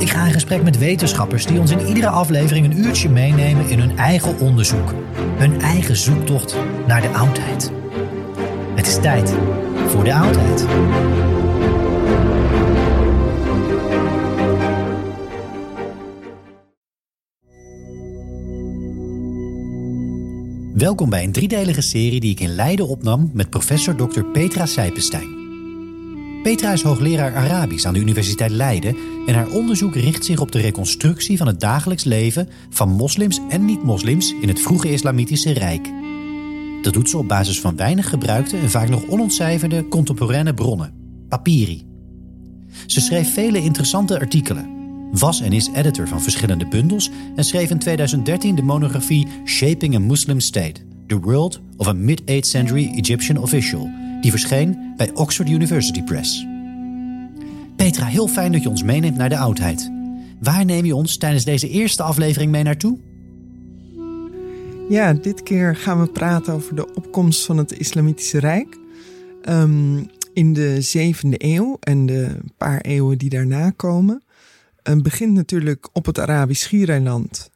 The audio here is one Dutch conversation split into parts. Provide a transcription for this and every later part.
Ik ga in gesprek met wetenschappers die ons in iedere aflevering een uurtje meenemen in hun eigen onderzoek. Hun eigen zoektocht naar de oudheid. Het is tijd voor de oudheid. Welkom bij een driedelige serie die ik in Leiden opnam met professor Dr. Petra Sijpenstein. Petra is hoogleraar Arabisch aan de Universiteit Leiden en haar onderzoek richt zich op de reconstructie van het dagelijks leven van moslims en niet-moslims in het vroege Islamitische Rijk. Dat doet ze op basis van weinig gebruikte en vaak nog onontcijferde contemporaine bronnen, papiri. Ze schreef vele interessante artikelen, was en is editor van verschillende bundels en schreef in 2013 de monografie Shaping a Muslim State: The World of a Mid-8th Century Egyptian Official, die verscheen bij Oxford University Press. Petra, heel fijn dat je ons meeneemt naar de oudheid. Waar neem je ons tijdens deze eerste aflevering mee naartoe? Ja, dit keer gaan we praten over de opkomst van het Islamitische Rijk. Ehm, in de zevende eeuw en de paar eeuwen die daarna komen. Het begint natuurlijk op het Arabisch Schiereiland,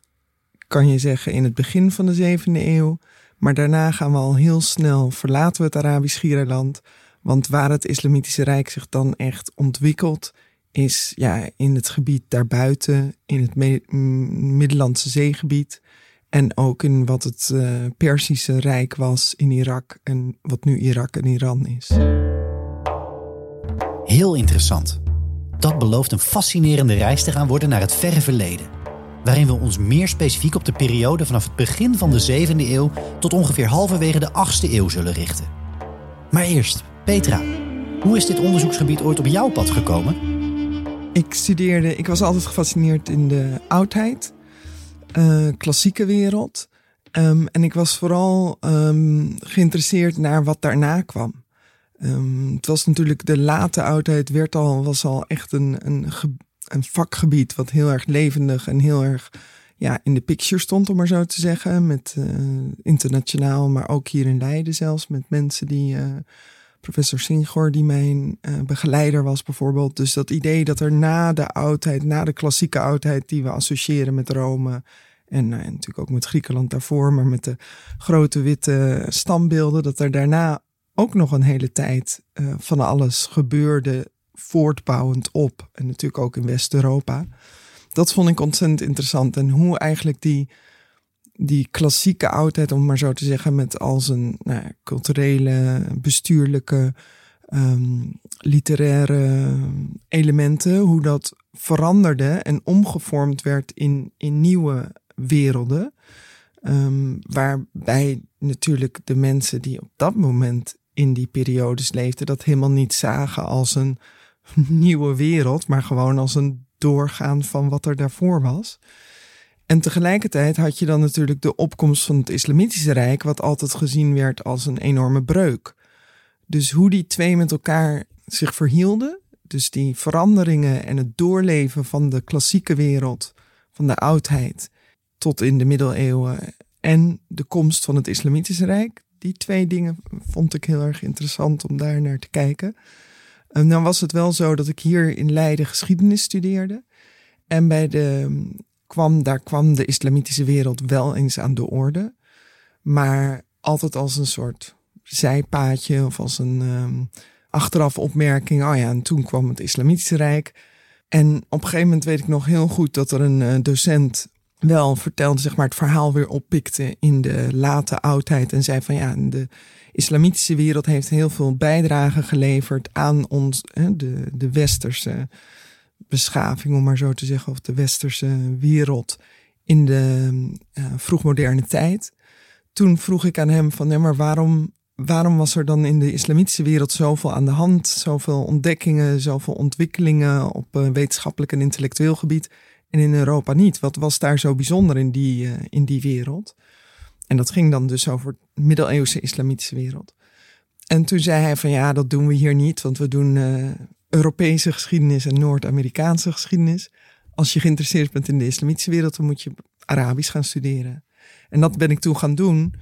kan je zeggen, in het begin van de zevende eeuw. Maar daarna gaan we al heel snel, verlaten we het Arabisch Schiereiland. Want waar het Islamitische Rijk zich dan echt ontwikkelt, is ja, in het gebied daarbuiten, in het Me- M- Middellandse zeegebied. En ook in wat het eh, Perzische Rijk was in Irak en wat nu Irak en Iran is. Heel interessant. Dat belooft een fascinerende reis te gaan worden naar het verre verleden. Waarin we ons meer specifiek op de periode vanaf het begin van de 7e eeuw tot ongeveer halverwege de 8e eeuw zullen richten. Maar eerst, Petra, hoe is dit onderzoeksgebied ooit op jouw pad gekomen? Ik studeerde, ik was altijd gefascineerd in de oudheid, eh, klassieke wereld. Ehm, en ik was vooral ehm, geïnteresseerd naar wat daarna kwam. Ehm, het was natuurlijk de late oudheid, werd al, was al echt een, een, een vakgebied wat heel erg levendig en heel erg ja, in de picture stond, om maar zo te zeggen. Met eh, internationaal, maar ook hier in Leiden zelfs, met mensen die. eh, professor Singor, die mijn eh, begeleider was bijvoorbeeld. Dus dat idee dat er na de oudheid, na de klassieke oudheid die we associëren met Rome en, natuurlijk ook met Griekenland daarvoor, maar met de grote witte standbeelden, dat er daarna ook nog een hele tijd van alles gebeurde voortbouwend op. En natuurlijk ook in West-Europa. Dat vond ik ontzettend interessant. En hoe eigenlijk die, die klassieke oudheid, om maar zo te zeggen, met al zijn nou, culturele, bestuurlijke, um, literaire elementen, hoe dat veranderde en omgevormd werd in, in nieuwe werelden. Um, waarbij natuurlijk de mensen die op dat moment in die periodes leefden, dat helemaal niet zagen als een nieuwe wereld, maar gewoon als een doorgaan van wat er daarvoor was. En tegelijkertijd had je dan natuurlijk de opkomst van het Islamitische Rijk, wat altijd gezien werd als een enorme breuk. Dus hoe die twee met elkaar zich verhielden, dus die veranderingen en het doorleven van de klassieke wereld, van de oudheid, tot in de middeleeuwen en de komst van het Islamitische Rijk, die twee dingen vond ik heel erg interessant om daar naar te kijken. En dan was het wel zo dat ik hier in Leiden geschiedenis studeerde. En bij de, kwam, daar kwam de islamitische wereld wel eens aan de orde. Maar altijd als een soort zijpaadje of als een um, achteraf opmerking. Oh ja, en toen kwam het islamitische rijk. En op een gegeven moment weet ik nog heel goed dat er een uh, docent wel vertelde, zeg maar, het verhaal weer oppikte in de late oudheid. En zei van ja, de islamitische wereld heeft heel veel bijdrage geleverd aan ons, de, de westerse beschaving, om maar zo te zeggen, of de westerse wereld in de uh, vroegmoderne tijd. Toen vroeg ik aan hem van, nee, maar waarom, waarom was er dan in de islamitische wereld zoveel aan de hand, zoveel ontdekkingen, zoveel ontwikkelingen op uh, wetenschappelijk en intellectueel gebied en in Europa niet? Wat was daar zo bijzonder in die, uh, in die wereld? En dat ging dan dus over de middeleeuwse islamitische wereld. En toen zei hij van ja, dat doen we hier niet, want we doen uh, Europese geschiedenis en Noord-Amerikaanse geschiedenis. Als je geïnteresseerd bent in de islamitische wereld, dan moet je Arabisch gaan studeren. En dat ben ik toen gaan doen.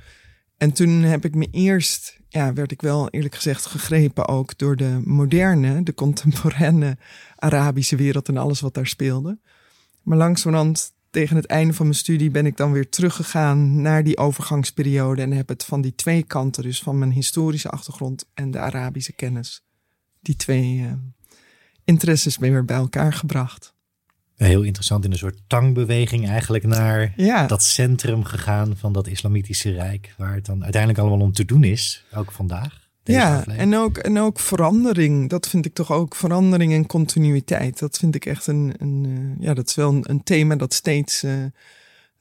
En toen heb ik me eerst, ja, werd ik wel eerlijk gezegd gegrepen ook door de moderne, de contemporaine Arabische wereld en alles wat daar speelde. Maar langzamerhand tegen het einde van mijn studie ben ik dan weer teruggegaan naar die overgangsperiode en heb het van die twee kanten, dus van mijn historische achtergrond en de Arabische kennis, die twee uh, interesses weer bij elkaar gebracht. Heel interessant, in een soort tangbeweging eigenlijk naar ja. dat centrum gegaan van dat islamitische rijk, waar het dan uiteindelijk allemaal om te doen is, ook vandaag ja, en ook, en ook verandering. Dat vind ik toch ook verandering en continuïteit. Dat vind ik echt een, een uh, ja, dat is wel een, een thema dat steeds uh,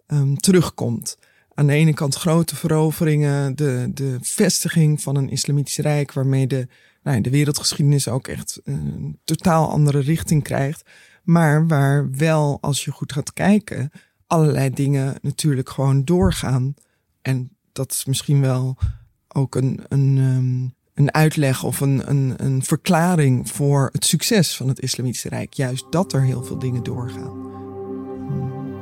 um, terugkomt. Aan de ene kant grote veroveringen, de, de vestiging van een islamitisch rijk, waarmee de, nou, de wereldgeschiedenis ook echt een totaal andere richting krijgt. Maar waar wel, als je goed gaat kijken, allerlei dingen natuurlijk gewoon doorgaan. En dat is misschien wel ook een, een, um, een uitleg of een, een, een verklaring voor het succes van het Islamitische Rijk. Juist dat er heel veel dingen doorgaan.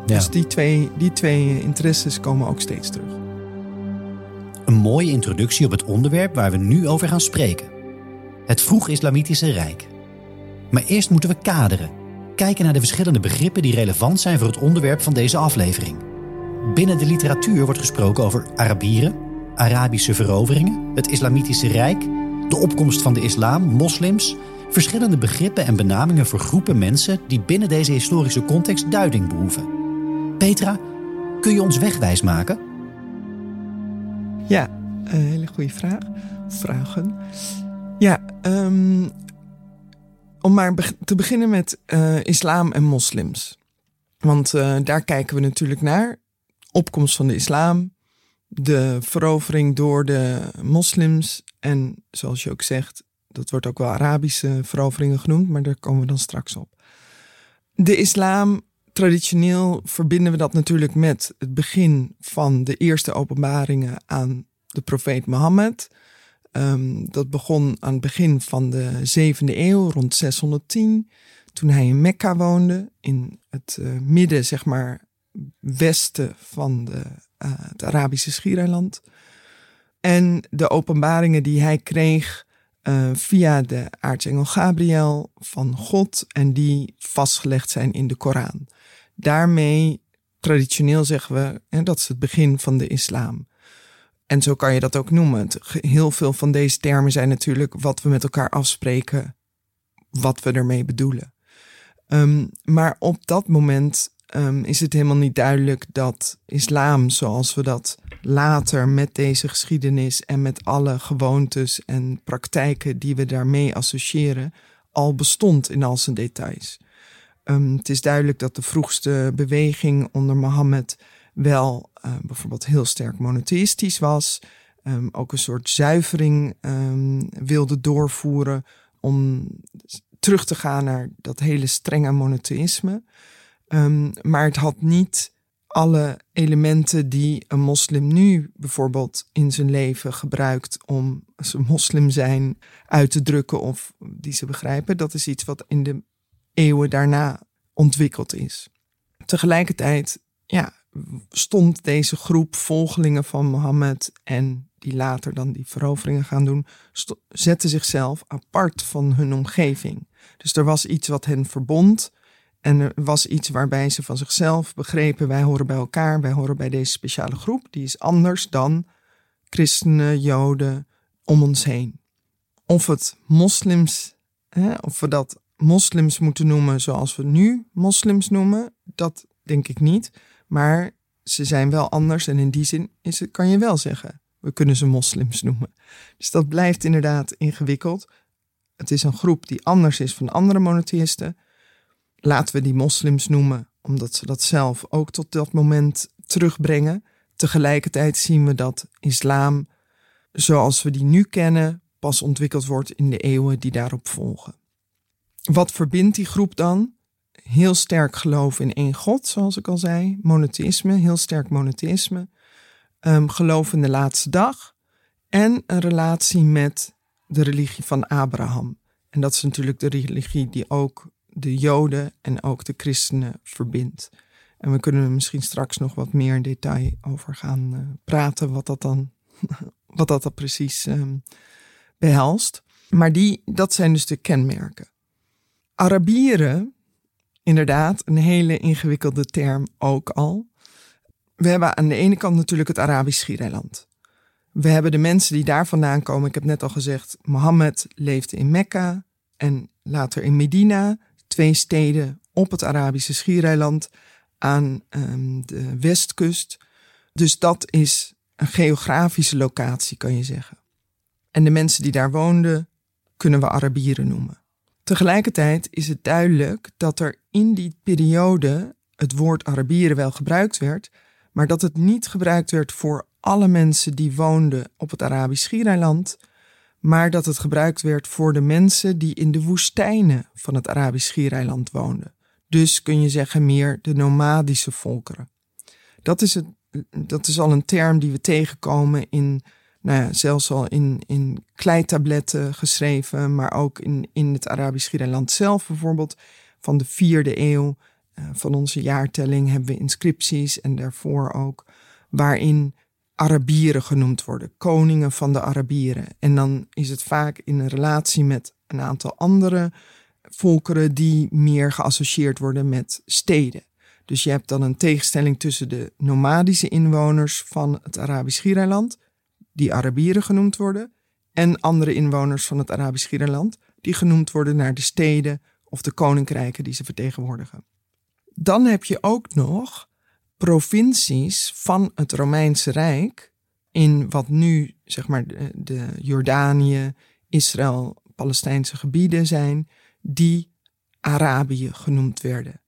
Ja. Dus die twee, die twee interesses komen ook steeds terug. Een mooie introductie op het onderwerp waar we nu over gaan spreken. Het vroeg-Islamitische Rijk. Maar eerst moeten we kaderen. Kijken naar de verschillende begrippen die relevant zijn voor het onderwerp van deze aflevering. Binnen de literatuur wordt gesproken over Arabieren, Arabische veroveringen, het Islamitische Rijk, de opkomst van de islam, moslims, verschillende begrippen en benamingen voor groepen mensen die binnen deze historische context duiding behoeven. Petra, kun je ons wegwijs maken? Ja, een hele goede vraag. Vragen. Ja, um, om maar te beginnen met uh, islam en moslims. Want uh, daar kijken we natuurlijk naar. Opkomst van de islam, de verovering door de moslims. En zoals je ook zegt, dat wordt ook wel Arabische veroveringen genoemd, maar daar komen we dan straks op. De islam, traditioneel verbinden we dat natuurlijk met het begin van de eerste openbaringen aan de profeet Mohammed. Um, dat begon aan het begin van de 7e eeuw, rond 610, toen hij in Mekka woonde, in het uh, midden, zeg maar, westen van de uh, het Arabische schiereiland. En de openbaringen die hij kreeg uh, via de aartsengel Gabriel van God en die vastgelegd zijn in de Koran. Daarmee, traditioneel zeggen we, hè, dat is het begin van de islam. En zo kan je dat ook noemen. Heel veel van deze termen zijn natuurlijk wat we met elkaar afspreken, wat we ermee bedoelen. Um, maar op dat moment um, is het helemaal niet duidelijk dat islam, zoals we dat later met deze geschiedenis en met alle gewoontes en praktijken die we daarmee associëren, al bestond in al zijn details. Um, het is duidelijk dat de vroegste beweging onder Mohammed wel uh, bijvoorbeeld heel sterk monotheïstisch was, um, ook een soort zuivering wilde doorvoeren om terug te gaan naar dat hele strenge monotheïsme. Um, maar het had niet alle elementen die een moslim nu bijvoorbeeld in zijn leven gebruikt om zijn moslim zijn uit te drukken of die ze begrijpen. Dat is iets wat in de eeuwen daarna ontwikkeld is. Tegelijkertijd ja, stond deze groep volgelingen van Mohammed en die later dan die veroveringen gaan doen, zetten zichzelf apart van hun omgeving. Dus er was iets wat hen verbond. En er was iets waarbij ze van zichzelf begrepen: wij horen bij elkaar, wij horen bij deze speciale groep. Die is anders dan christenen, joden om ons heen. Of het moslims, hè, of we dat moslims moeten noemen zoals we nu moslims noemen, dat denk ik niet. Maar ze zijn wel anders en in die zin is het, kan je wel zeggen, we kunnen ze moslims noemen. Dus dat blijft inderdaad ingewikkeld. Het is een groep die anders is van andere monotheïsten. Laten we die moslims noemen, omdat ze dat zelf ook tot dat moment terugbrengen. Tegelijkertijd zien we dat islam, zoals we die nu kennen, pas ontwikkeld wordt in de eeuwen die daarop volgen. Wat verbindt die groep dan? Heel sterk geloof in één God, zoals ik al zei. Monotheïsme, heel sterk monotheïsme. Um, geloof in de laatste dag. En een relatie met de religie van Abraham. En dat is natuurlijk de religie die ook de Joden en ook de christenen verbindt. En we kunnen er misschien straks nog wat meer in detail over gaan uh, praten, wat dat dan, wat dat dan precies um, behelst. Maar die, dat zijn dus de kenmerken. Arabieren, inderdaad, een hele ingewikkelde term ook al. We hebben aan de ene kant natuurlijk het Arabisch Schiereiland. We hebben de mensen die daar vandaan komen. Ik heb net al gezegd, Mohammed leefde in Mekka en later in Medina. Twee steden op het Arabische schiereiland aan um, de westkust. Dus dat is een geografische locatie, kan je zeggen. En de mensen die daar woonden, kunnen we Arabieren noemen. Tegelijkertijd is het duidelijk dat er in die periode het woord Arabieren wel gebruikt werd, maar dat het niet gebruikt werd voor alle mensen die woonden op het Arabisch Schiereiland, maar dat het gebruikt werd voor de mensen die in de woestijnen van het Arabisch Schiereiland woonden. Dus kun je zeggen meer de nomadische volkeren. Dat is, het, dat is al een term die we tegenkomen in, nou ja, zelfs al in, in kleitabletten geschreven, maar ook in, in het Arabisch Schiereiland zelf bijvoorbeeld van de vierde eeuw eh, van onze jaartelling hebben we inscripties en daarvoor ook waarin Arabieren genoemd worden, koningen van de Arabieren. En dan is het vaak in een relatie met een aantal andere volkeren die meer geassocieerd worden met steden. Dus je hebt dan een tegenstelling tussen de nomadische inwoners van het Arabisch Schiereiland, die Arabieren genoemd worden, en andere inwoners van het Arabisch Schiereiland, die genoemd worden naar de steden of de koninkrijken die ze vertegenwoordigen. Dan heb je ook nog provincies van het Romeinse Rijk in wat nu zeg maar de, Jordanië, Israël, Palestijnse gebieden zijn, die Arabië genoemd werden.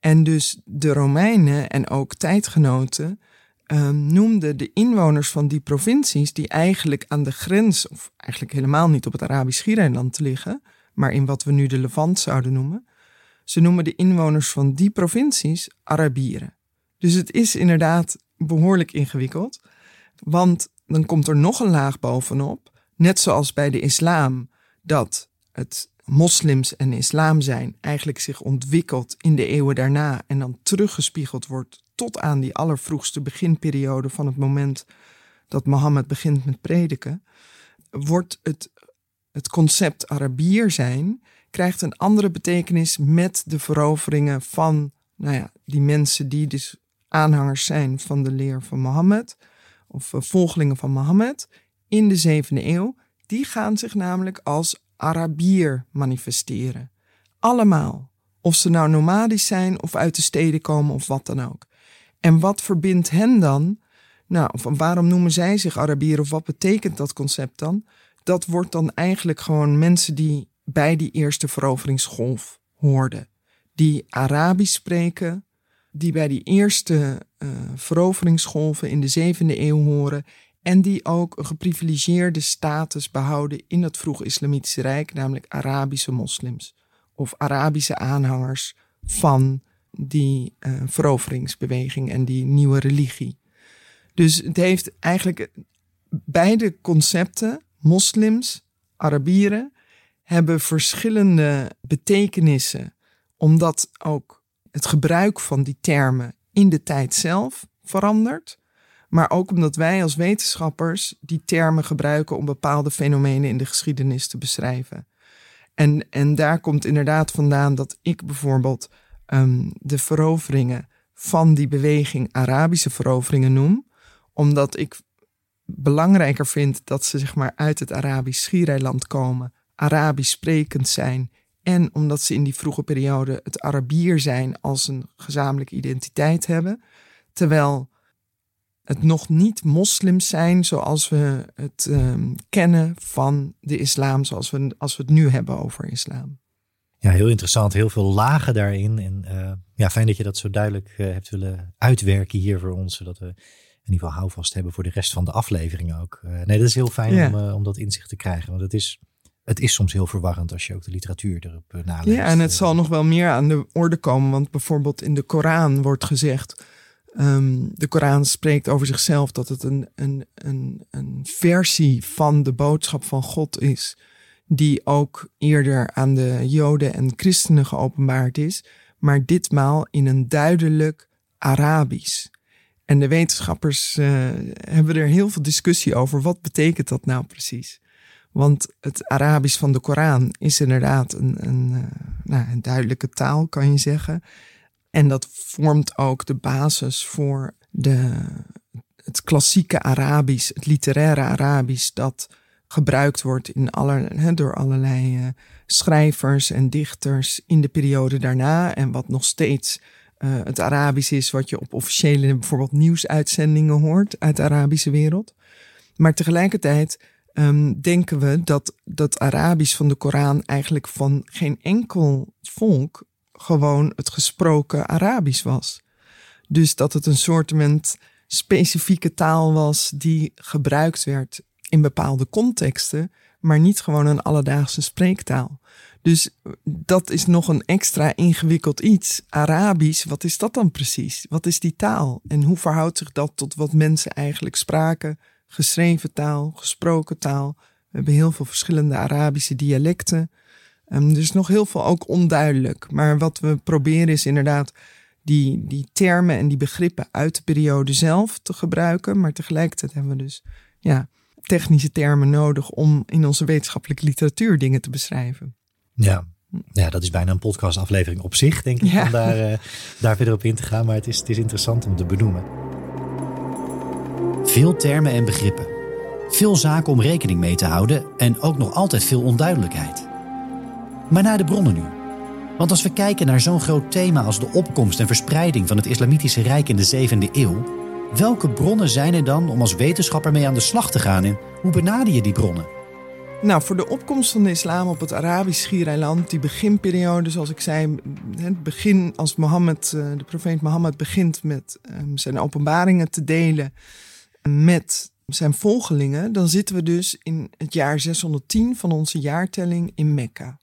En dus de Romeinen en ook tijdgenoten um, noemden de inwoners van die provincies, die eigenlijk aan de grens, of eigenlijk helemaal niet op het Arabisch Schiereiland liggen, maar in wat we nu de Levant zouden noemen, ze noemen de inwoners van die provincies Arabieren. Dus het is inderdaad behoorlijk ingewikkeld. Want dan komt er nog een laag bovenop. Net zoals bij de islam, dat het moslims en islam zijn eigenlijk zich ontwikkelt in de eeuwen daarna en dan teruggespiegeld wordt tot aan die allervroegste beginperiode van het moment dat Mohammed begint met prediken, wordt het, het concept Arabier zijn, krijgt een andere betekenis met de veroveringen van nou ja, die mensen die dus aanhangers zijn van de leer van Mohammed. of eh, volgelingen van Mohammed in de zevende eeuw, die gaan zich namelijk als Arabier manifesteren. Allemaal. Of ze nou nomadisch zijn of uit de steden komen of wat dan ook. En wat verbindt hen dan? Nou, of waarom noemen zij zich Arabier of wat betekent dat concept dan? Dat wordt dan eigenlijk gewoon mensen die bij die eerste veroveringsgolf hoorden. Die Arabisch spreken, die bij die eerste uh, veroveringsgolven in de zevende eeuw horen en die ook een geprivilegeerde status behouden in het vroeg Islamitische Rijk, namelijk Arabische moslims of Arabische aanhangers van die uh, veroveringsbeweging en die nieuwe religie. Dus het heeft eigenlijk beide concepten, moslims, Arabieren, hebben verschillende betekenissen, omdat ook het gebruik van die termen in de tijd zelf verandert. Maar ook omdat wij als wetenschappers die termen gebruiken om bepaalde fenomenen in de geschiedenis te beschrijven. En, en daar komt inderdaad vandaan dat ik bijvoorbeeld um, de veroveringen van die beweging Arabische veroveringen noem, omdat ik belangrijker vind dat ze zeg maar uit het Arabisch schiereiland komen, Arabisch sprekend zijn en omdat ze in die vroege periode het Arabier zijn als een gezamenlijke identiteit hebben, terwijl het nog niet moslims zijn zoals we het um, kennen van de islam, zoals we, als we het nu hebben over islam. Ja, heel interessant. Heel veel lagen daarin. En uh, ja, fijn dat je dat zo duidelijk uh, hebt willen uitwerken hier voor ons. Zodat we in ieder geval houvast hebben voor de rest van de afleveringen ook. Uh, nee, dat is heel fijn ja. om, om dat inzicht te krijgen. Want het is, het is soms heel verwarrend als je ook de literatuur erop naleest. Ja, en het zal nog wel meer aan de orde komen. Want bijvoorbeeld in de Koran wordt gezegd Um, de Koran spreekt over zichzelf dat het een, een, een, een versie van de boodschap van God is, die ook eerder aan de Joden en Christenen geopenbaard is, maar ditmaal in een duidelijk Arabisch. En de wetenschappers uh, hebben er heel veel discussie over. Wat betekent dat nou precies? Want het Arabisch van de Koran is inderdaad een, een, uh, nou, een duidelijke taal, kan je zeggen. En dat vormt ook de basis voor de, het klassieke Arabisch, het literaire Arabisch, dat gebruikt wordt in door allerlei uh, schrijvers en dichters in de periode daarna. En wat nog steeds uh, het Arabisch is, wat je op officiële bijvoorbeeld nieuwsuitzendingen hoort uit de Arabische wereld. Maar tegelijkertijd um, denken we dat dat Arabisch van de Koran eigenlijk van geen enkel volk gewoon het gesproken Arabisch was. Dus dat het een soort specifieke taal was die gebruikt werd in bepaalde contexten, maar niet gewoon een alledaagse spreektaal. Dus dat is nog een extra ingewikkeld iets. Arabisch, wat is dat dan precies? Wat is die taal? En hoe verhoudt zich dat tot wat mensen eigenlijk spraken? Geschreven taal, gesproken taal. We hebben heel veel verschillende Arabische dialecten. Um, dus nog heel veel ook onduidelijk. Maar wat we proberen is inderdaad die, die termen en die begrippen uit de periode zelf te gebruiken. Maar tegelijkertijd hebben we dus ja, technische termen nodig om in onze wetenschappelijke literatuur dingen te beschrijven. Ja, ja, dat is bijna een podcastaflevering op zich, denk ik, om daar, uh, daar verder op in te gaan. Maar het is, het is interessant om te benoemen. Veel termen en begrippen. Veel zaken om rekening mee te houden en ook nog altijd veel onduidelijkheid. Maar naar de bronnen nu. Want als we kijken naar zo'n groot thema als de opkomst en verspreiding van het Islamitische Rijk in de 7e eeuw, welke bronnen zijn er dan om als wetenschapper mee aan de slag te gaan en hoe benader je die bronnen? Nou, voor de opkomst van de islam op het Arabisch schiereiland, die beginperiode, zoals ik zei, het begin als Mohammed, eh, de profeet Mohammed begint met ehm, zijn openbaringen te delen met zijn volgelingen, dan zitten we dus in het jaar 610 van onze jaartelling in Mekka.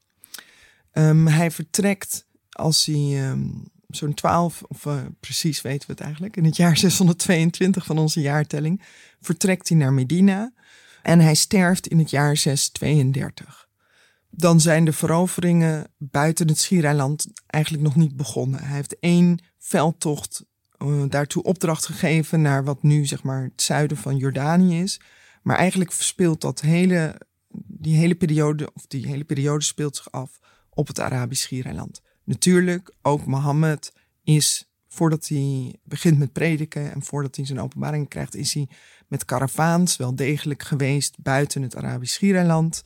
Um, hij vertrekt als hij um, zo'n 12, of uh, precies weten we het eigenlijk, in het jaar 622 van onze jaartelling, vertrekt hij naar Medina en hij sterft in het jaar 632. Dan zijn de veroveringen buiten het Schiereiland eigenlijk nog niet begonnen. Hij heeft één veldtocht uh, daartoe opdracht gegeven naar wat nu zeg maar het zuiden van Jordanië is. Maar eigenlijk speelt dat hele, die hele periode, of die hele periode speelt zich af op het Arabisch Schiereiland. Natuurlijk, ook Mohammed is voordat hij begint met prediken en voordat hij zijn openbaring krijgt, is hij met karavaans wel degelijk geweest buiten het Arabisch Schiereiland.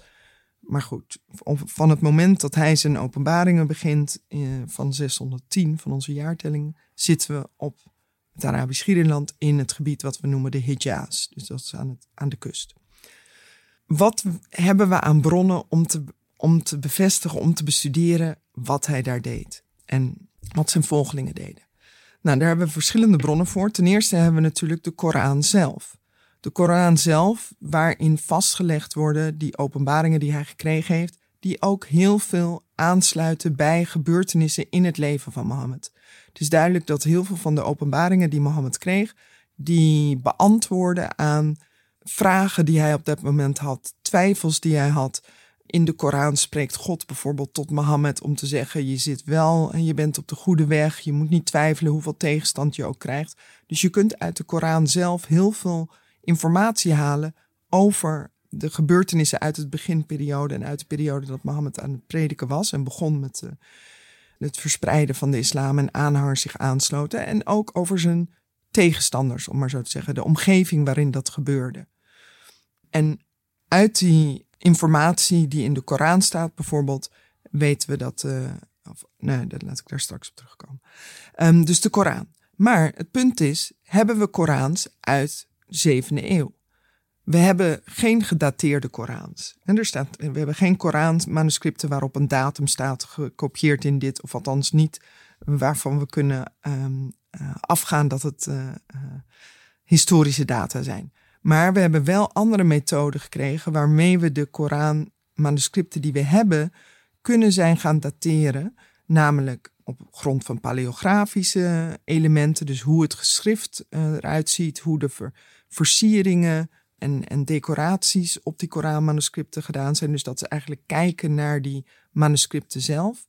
Maar goed, van het moment dat hij zijn openbaringen begint eh, van 610 van onze jaartelling, zitten we op het Arabisch Schiereiland in het gebied wat we noemen de Hijaz. Dus dat is aan, het, aan de kust. Wat hebben we aan bronnen om te, om te bevestigen, om te bestuderen wat hij daar deed en wat zijn volgelingen deden? Nou, daar hebben we verschillende bronnen voor. Ten eerste hebben we natuurlijk de Koran zelf. De Koran zelf, waarin vastgelegd worden die openbaringen die hij gekregen heeft, die ook heel veel aansluiten bij gebeurtenissen in het leven van Mohammed. Het is duidelijk dat heel veel van de openbaringen die Mohammed kreeg, die beantwoorden aan vragen die hij op dat moment had, twijfels die hij had. In de Koran spreekt God bijvoorbeeld tot Mohammed om te zeggen: Je zit wel en je bent op de goede weg. Je moet niet twijfelen hoeveel tegenstand je ook krijgt. Dus je kunt uit de Koran zelf heel veel informatie halen over de gebeurtenissen uit het beginperiode en uit de periode dat Mohammed aan het prediken was en begon met uh, het verspreiden van de islam en aanhangers zich aansloten. En ook over zijn tegenstanders, om maar zo te zeggen, de omgeving waarin dat gebeurde. En uit die informatie die in de Koran staat, bijvoorbeeld, weten we dat. Uh, of, nee, dat laat ik daar straks op terugkomen. Um, dus de Koran. Maar het punt is: hebben we Korans uit 7e eeuw? We hebben geen gedateerde Korans. En er staat, we hebben geen Koran-manuscripten waarop een datum staat gekopieerd in dit, of althans niet waarvan we kunnen um, uh, afgaan dat het uh, uh, historische data zijn. Maar we hebben wel andere methoden gekregen waarmee we de Koran-manuscripten die we hebben kunnen zijn gaan dateren. Namelijk op grond van paleografische elementen, dus hoe het geschrift eruit ziet, hoe de ver versieringen en, en decoraties op die Koranmanuscripten gedaan zijn. Dus dat ze eigenlijk kijken naar die manuscripten zelf.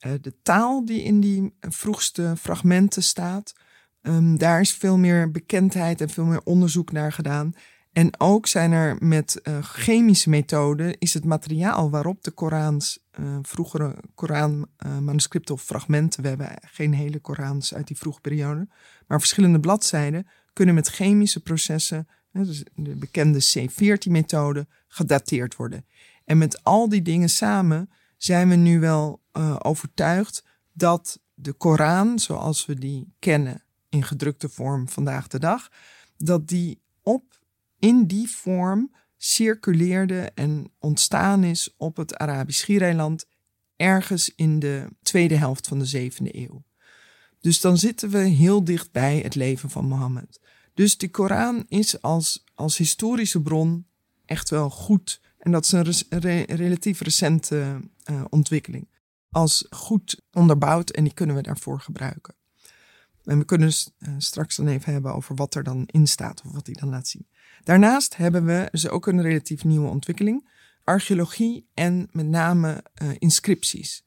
Uh, de taal die in die vroegste fragmenten staat, um, daar is veel meer bekendheid en veel meer onderzoek naar gedaan. En ook zijn er met uh, chemische methoden, is het materiaal waarop de Korans, uh, vroegere Koran-manuscripten of fragmenten, we hebben geen hele Korans uit die vroege periode, maar verschillende bladzijden, kunnen met chemische processen dus de bekende C14-methode, gedateerd worden. En met al die dingen samen zijn we nu wel uh, overtuigd dat de Koran, zoals we die kennen in gedrukte vorm vandaag de dag, dat die op in die vorm circuleerde en ontstaan is op het Arabisch Schiereiland ergens in de tweede helft van de zevende eeuw. Dus dan zitten we heel dicht bij het leven van Mohammed. Dus de Koran is als, als historische bron echt wel goed. En dat is een re relatief recente uh, ontwikkeling. Als goed onderbouwd en die kunnen we daarvoor gebruiken. En we kunnen uh, straks dan even hebben over wat er dan in staat of wat hij dan laat zien. Daarnaast hebben we dus ook een relatief nieuwe ontwikkeling. Archeologie en met name uh, inscripties.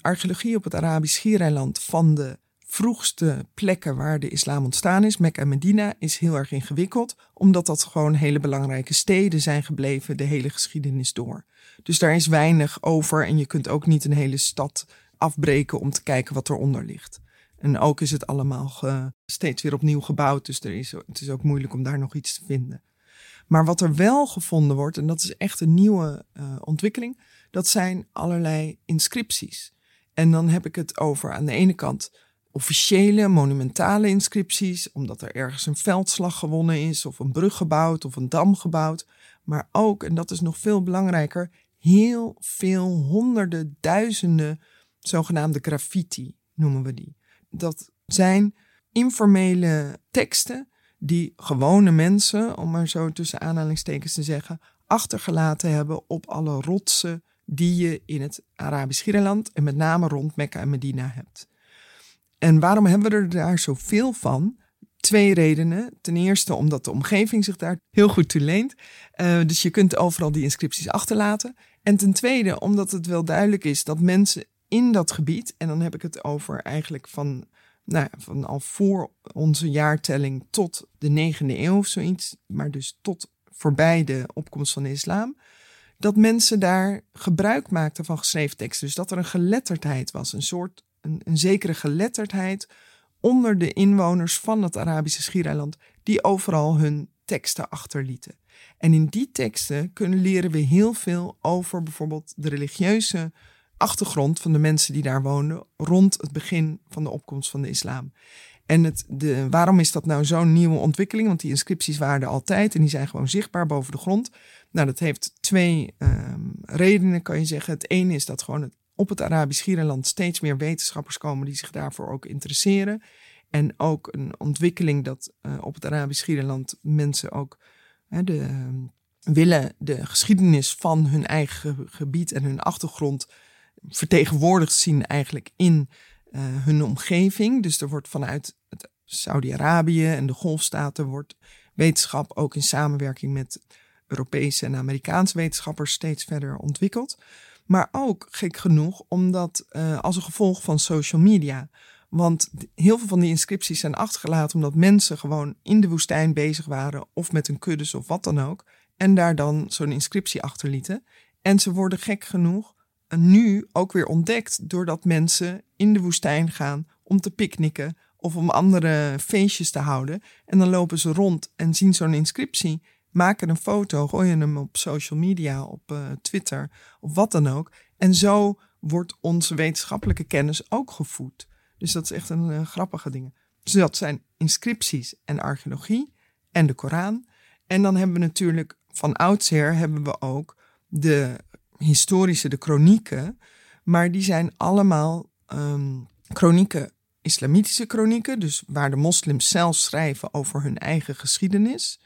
Archeologie op het Arabisch Schiereiland van de vroegste plekken waar de islam ontstaan is, Mekka en Medina, is heel erg ingewikkeld, omdat dat gewoon hele belangrijke steden zijn gebleven de hele geschiedenis door. Dus daar is weinig over en je kunt ook niet een hele stad afbreken om te kijken wat eronder ligt. En ook is het allemaal steeds weer opnieuw gebouwd, dus er is, het is ook moeilijk om daar nog iets te vinden. Maar wat er wel gevonden wordt, en dat is echt een nieuwe uh, ontwikkeling, dat zijn allerlei inscripties. En dan heb ik het over aan de ene kant officiële, monumentale inscripties, omdat er ergens een veldslag gewonnen is, of een brug gebouwd, of een dam gebouwd. Maar ook, en dat is nog veel belangrijker, heel veel honderden, duizenden zogenaamde graffiti noemen we die. Dat zijn informele teksten die gewone mensen, om maar zo tussen aanhalingstekens te zeggen, achtergelaten hebben op alle rotsen die je in het Arabisch Schiereiland en met name rond Mekka en Medina hebt. En waarom hebben we er daar zoveel van? Twee redenen. Ten eerste omdat de omgeving zich daar heel goed toe leent. Uh, dus je kunt overal die inscripties achterlaten. En ten tweede omdat het wel duidelijk is dat mensen in dat gebied, en dan heb ik het over eigenlijk van, nou, van al voor onze jaartelling tot de negende eeuw of zoiets, maar dus tot voorbij de opkomst van de islam, dat mensen daar gebruik maakten van geschreven teksten. Dus dat er een geletterdheid was, een soort een, zekere geletterdheid onder de inwoners van het Arabische schiereiland die overal hun teksten achterlieten. En in die teksten kunnen leren we heel veel over bijvoorbeeld de religieuze achtergrond van de mensen die daar woonden rond het begin van de opkomst van de islam. En het, de, waarom is dat nou zo'n nieuwe ontwikkeling? Want die inscripties waren er altijd en die zijn gewoon zichtbaar boven de grond. Nou, dat heeft twee um, redenen, kan je zeggen. Het ene is dat gewoon het, op het Arabisch Schiereiland steeds meer wetenschappers komen die zich daarvoor ook interesseren. En ook een ontwikkeling dat uh, op het Arabisch Schiereiland mensen ook hè, de, uh, willen de geschiedenis van hun eigen gebied en hun achtergrond vertegenwoordigd zien eigenlijk in uh, hun omgeving. Dus er wordt vanuit Saudi-Arabië en de golfstaten wordt wetenschap ook in samenwerking met Europese en Amerikaanse wetenschappers steeds verder ontwikkeld. Maar ook gek genoeg omdat uh, als een gevolg van social media. Want heel veel van die inscripties zijn achtergelaten omdat mensen gewoon in de woestijn bezig waren of met een kuddes of wat dan ook. En daar dan zo'n inscriptie achterlieten. En ze worden gek genoeg nu ook weer ontdekt doordat mensen in de woestijn gaan om te picknicken of om andere feestjes te houden. En dan lopen ze rond en zien zo'n inscriptie, maken een foto, gooien hem op social media, op uh, Twitter of wat dan ook. En zo wordt onze wetenschappelijke kennis ook gevoed. Dus dat is echt een uh, grappige ding. Dus dat zijn inscripties en archeologie en de Koran. En dan hebben we natuurlijk van oudsher hebben we ook de historische, de chronieken. Maar die zijn allemaal um, chronieken, islamitische chronieken. Dus waar de moslims zelf schrijven over hun eigen geschiedenis.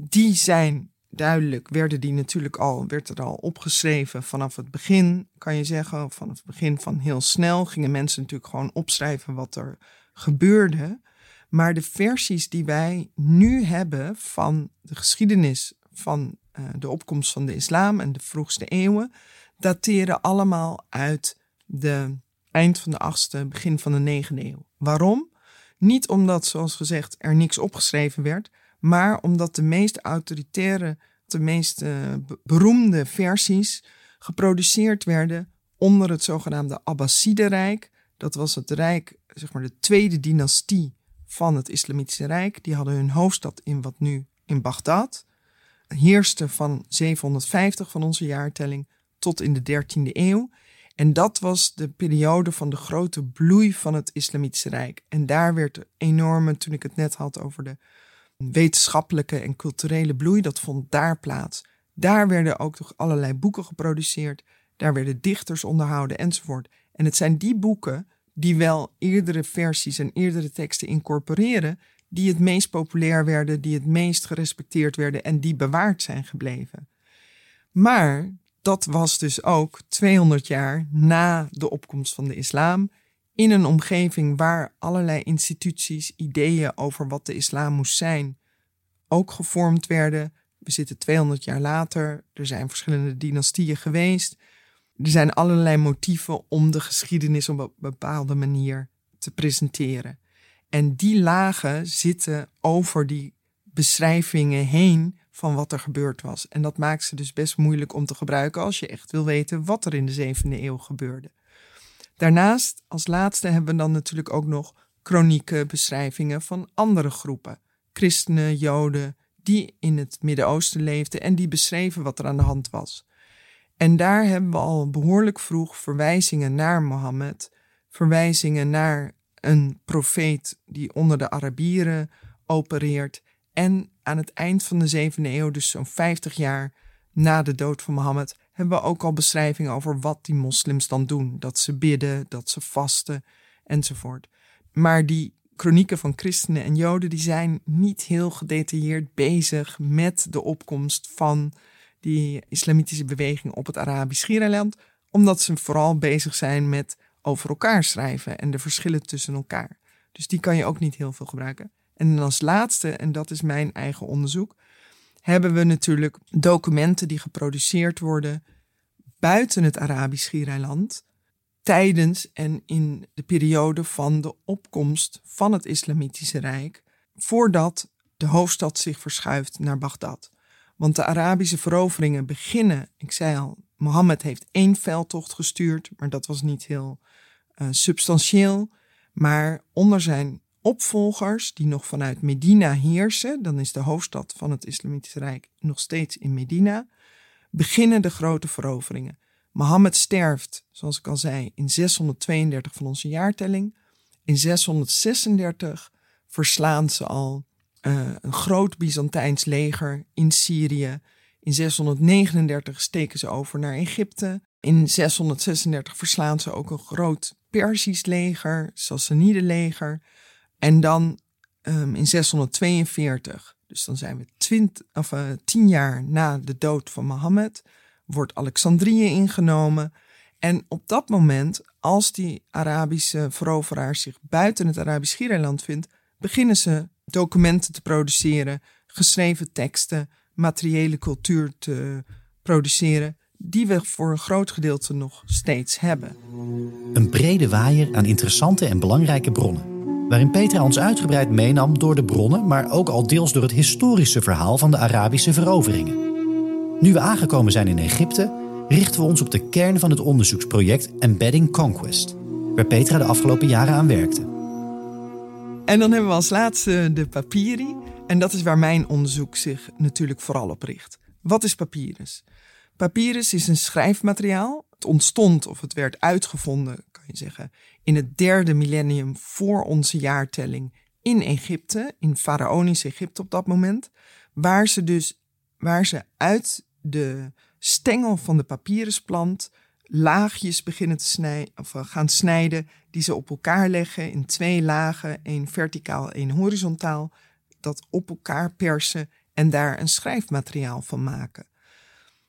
Die zijn duidelijk, werden die natuurlijk al, werd er al opgeschreven vanaf het begin, kan je zeggen. Vanaf het begin van heel snel gingen mensen natuurlijk gewoon opschrijven wat er gebeurde. Maar de versies die wij nu hebben van de geschiedenis van uh, de opkomst van de islam en de vroegste eeuwen, dateren allemaal uit de eind van de achtste, begin van de negende eeuw. Waarom? Niet omdat, zoals gezegd, er niks opgeschreven werd, maar omdat de meest autoritaire, de meest uh, beroemde versies geproduceerd werden onder het zogenaamde Abbasidenrijk. Dat was het rijk, zeg maar de tweede dynastie van het Islamitische Rijk. Die hadden hun hoofdstad in wat nu in Bagdad heerste van 750 van onze jaartelling tot in de 13e eeuw. En dat was de periode van de grote bloei van het Islamitische Rijk. En daar werd enorme, toen ik het net had over de wetenschappelijke en culturele bloei, dat vond daar plaats. Daar werden ook nog allerlei boeken geproduceerd. Daar werden dichters onderhouden enzovoort. En het zijn die boeken die wel eerdere versies en eerdere teksten incorporeren, die het meest populair werden, die het meest gerespecteerd werden en die bewaard zijn gebleven. Maar dat was dus ook 200 jaar na de opkomst van de islam, in een omgeving waar allerlei instituties, ideeën over wat de islam moest zijn, ook gevormd werden. We zitten 200 jaar later, er zijn verschillende dynastieën geweest. Er zijn allerlei motieven om de geschiedenis op een bepaalde manier te presenteren. En die lagen zitten over die beschrijvingen heen van wat er gebeurd was. En dat maakt ze dus best moeilijk om te gebruiken als je echt wil weten wat er in de zevende eeuw gebeurde. Daarnaast, als laatste, hebben we dan natuurlijk ook nog chronieke beschrijvingen van andere groepen. Christenen, Joden, die in het Midden-Oosten leefden en die beschreven wat er aan de hand was. En daar hebben we al behoorlijk vroeg verwijzingen naar Mohammed, verwijzingen naar een profeet die onder de Arabieren opereert. En aan het eind van de zevende eeuw, dus zo'n 50 jaar na de dood van Mohammed, hebben we ook al beschrijvingen over wat die moslims dan doen. Dat ze bidden, dat ze vasten enzovoort. Maar die kronieken van christenen en joden, die zijn niet heel gedetailleerd bezig met de opkomst van die islamitische beweging op het Arabisch Schiereiland, omdat ze vooral bezig zijn met over elkaar schrijven en de verschillen tussen elkaar. Dus die kan je ook niet heel veel gebruiken. En als laatste, en dat is mijn eigen onderzoek, hebben we natuurlijk documenten die geproduceerd worden buiten het Arabisch Schiereiland tijdens en in de periode van de opkomst van het Islamitische Rijk, voordat de hoofdstad zich verschuift naar Bagdad. Want de Arabische veroveringen beginnen, ik zei al, Mohammed heeft één veldtocht gestuurd, maar dat was niet heel uh, substantieel. Maar onder zijn opvolgers, die nog vanuit Medina heersen, dan is de hoofdstad van het Islamitische Rijk nog steeds in Medina, beginnen de grote veroveringen. Mohammed sterft, zoals ik al zei, in 632 van onze jaartelling. In 636 verslaan ze al uh, een groot Byzantijns leger in Syrië. In 639 steken ze over naar Egypte. In 636 verslaan ze ook een groot Persisch leger, Sassanide-leger. En dan um, in 642, dus dan zijn we twint, of, uh, tien jaar na de dood van Mohammed, wordt Alexandrië ingenomen. En op dat moment, als die Arabische veroveraars zich buiten het Arabisch Schiereiland vindt, beginnen ze documenten te produceren, geschreven teksten, materiële cultuur te produceren, die we voor een groot gedeelte nog steeds hebben. Een brede waaier aan interessante en belangrijke bronnen. Waarin Petra ons uitgebreid meenam door de bronnen, maar ook al deels door het historische verhaal van de Arabische veroveringen. Nu we aangekomen zijn in Egypte, richten we ons op de kern van het onderzoeksproject Embedding Conquest, waar Petra de afgelopen jaren aan werkte. En dan hebben we als laatste de papyri. En dat is waar mijn onderzoek zich natuurlijk vooral op richt. Wat is papyrus? Papyrus is een schrijfmateriaal. Het ontstond of het werd uitgevonden, je zeggen, in het derde millennium voor onze jaartelling in Egypte, in Faraonisch Egypte op dat moment, waar ze dus waar ze uit de stengel van de papyrusplant laagjes beginnen te snijden, of eh, gaan snijden, die ze op elkaar leggen in twee lagen, één verticaal, één horizontaal, dat op elkaar persen en daar een schrijfmateriaal van maken.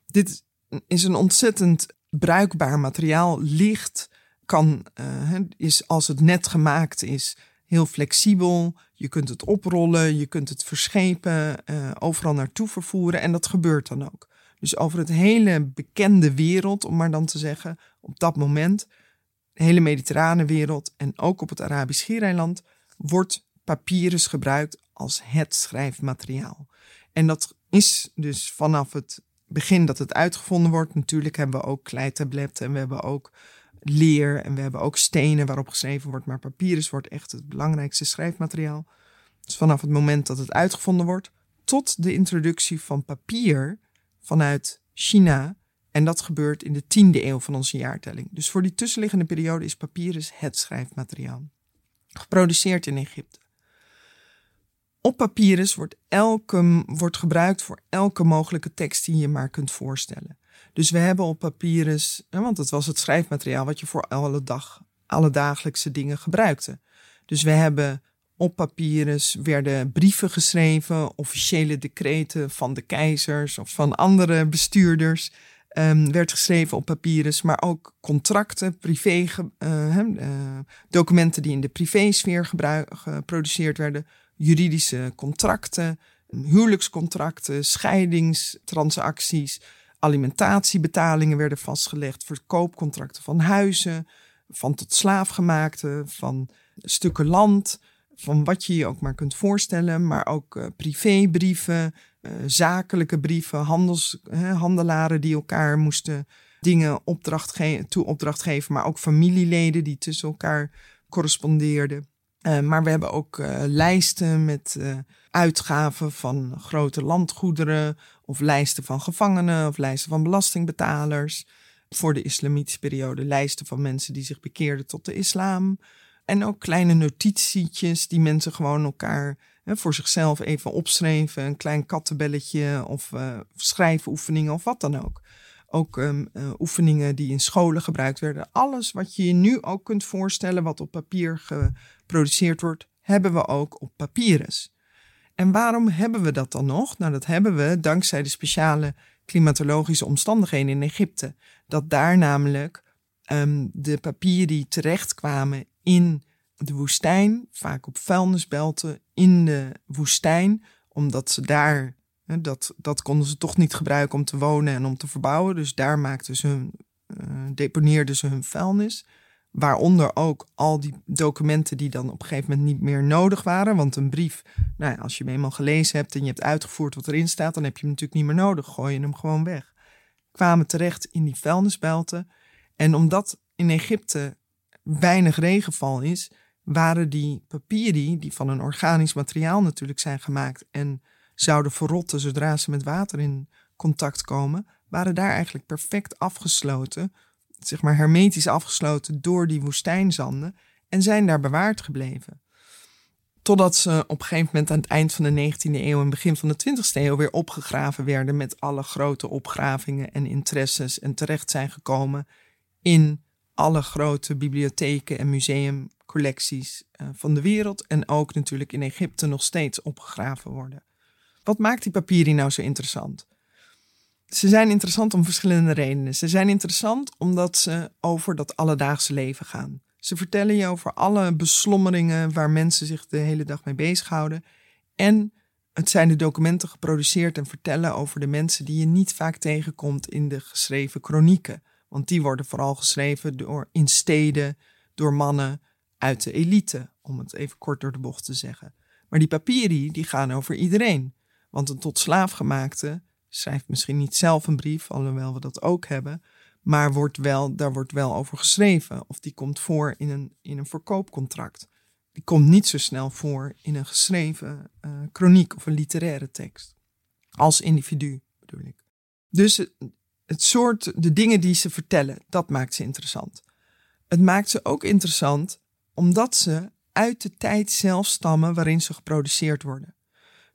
Dit is een ontzettend bruikbaar materiaal, licht, kan, uh, is als het net gemaakt is, heel flexibel. Je kunt het oprollen, je kunt het verschepen, uh, overal naartoe vervoeren en dat gebeurt dan ook. Dus over het hele bekende wereld, om maar dan te zeggen, op dat moment, de hele mediterrane wereld en ook op het Arabisch Schiereiland, wordt papyrus gebruikt als het schrijfmateriaal. En dat is dus vanaf het begin dat het uitgevonden wordt. Natuurlijk hebben we ook kleitabletten en we hebben ook leer en we hebben ook stenen waarop geschreven wordt, maar papyrus wordt echt het belangrijkste schrijfmateriaal. Dus vanaf het moment dat het uitgevonden wordt tot de introductie van papier vanuit China. En dat gebeurt in de tiende eeuw van onze jaartelling. Dus voor die tussenliggende periode is papyrus het schrijfmateriaal. Geproduceerd in Egypte. Op papyrus wordt, wordt gebruikt voor elke mogelijke tekst die je maar kunt voorstellen. Dus we hebben op papyrus, want het was het schrijfmateriaal wat je voor alle dag, alle dagelijkse dingen gebruikte. Dus we hebben op papyrus werden brieven geschreven, officiële decreten van de keizers of van andere bestuurders. Um, werd geschreven op papyrus, maar ook contracten, privé, uh, uh, documenten die in de privésfeer geproduceerd werden, juridische contracten, huwelijkscontracten, scheidingstransacties, alimentatiebetalingen werden vastgelegd, verkoopcontracten van huizen, van tot slaafgemaakte, van stukken land, van wat je je ook maar kunt voorstellen, maar ook uh, privébrieven, uh, zakelijke brieven, handelaren die elkaar moesten dingen opdracht toe opdracht geven, maar ook familieleden die tussen elkaar correspondeerden. Uh, maar we hebben ook lijsten met uitgaven van grote landgoederen, of lijsten van gevangenen, of lijsten van belastingbetalers. Voor de islamitische periode lijsten van mensen die zich bekeerden tot de islam. En ook kleine notitietjes die mensen gewoon elkaar hè, voor zichzelf even opschreven. Een klein kattenbelletje of schrijfoefeningen of wat dan ook. Ook uh, oefeningen die in scholen gebruikt werden. Alles wat je je nu ook kunt voorstellen, wat op papier geproduceerd wordt, hebben we ook op papyrus. En waarom hebben we dat dan nog? Nou, dat hebben we dankzij de speciale klimatologische omstandigheden in Egypte. Dat daar namelijk um, de papieren terechtkwamen in de woestijn, vaak op vuilnisbelten in de woestijn, omdat ze daar, dat, dat konden ze toch niet gebruiken om te wonen en om te verbouwen. Dus daar maakten ze hun, uh, deponeerden ze hun vuilnis. Waaronder ook al die documenten die dan op een gegeven moment niet meer nodig waren. Want een brief, nou ja, als je hem eenmaal gelezen hebt en je hebt uitgevoerd wat erin staat, dan heb je hem natuurlijk niet meer nodig. Gooi je hem gewoon weg. Kwamen terecht in die vuilnisbelten. En omdat in Egypte weinig regenval is, waren die papieren, die van een organisch materiaal natuurlijk zijn gemaakt en zouden verrotten zodra ze met water in contact komen, waren daar eigenlijk perfect afgesloten, zeg maar hermetisch afgesloten door die woestijnzanden en zijn daar bewaard gebleven. Totdat ze op een gegeven moment aan het eind van de 19e eeuw en begin van de 20e eeuw weer opgegraven werden met alle grote opgravingen en interesses en terecht zijn gekomen in alle grote bibliotheken en museumcollecties eh, van de wereld en ook natuurlijk in Egypte nog steeds opgegraven worden. Wat maakt die papieren nou zo interessant? Ze zijn interessant om verschillende redenen. Ze zijn interessant omdat ze over dat alledaagse leven gaan. Ze vertellen je over alle beslommeringen waar mensen zich de hele dag mee bezighouden. En het zijn de documenten geproduceerd en vertellen over de mensen die je niet vaak tegenkomt in de geschreven kronieken. Want die worden vooral geschreven door, in steden door mannen uit de elite, om het even kort door de bocht te zeggen. Maar die papieren die gaan over iedereen. Want een tot slaafgemaakte schrijft misschien niet zelf een brief, alhoewel we dat ook hebben, maar wordt wel, daar wordt wel over geschreven. Of die komt voor in een, in een verkoopcontract. Die komt niet zo snel voor in een geschreven uh, chroniek of een literaire tekst. Als individu bedoel ik. Dus het soort, de dingen die ze vertellen, dat maakt ze interessant. Het maakt ze ook interessant omdat ze uit de tijd zelf stammen waarin ze geproduceerd worden.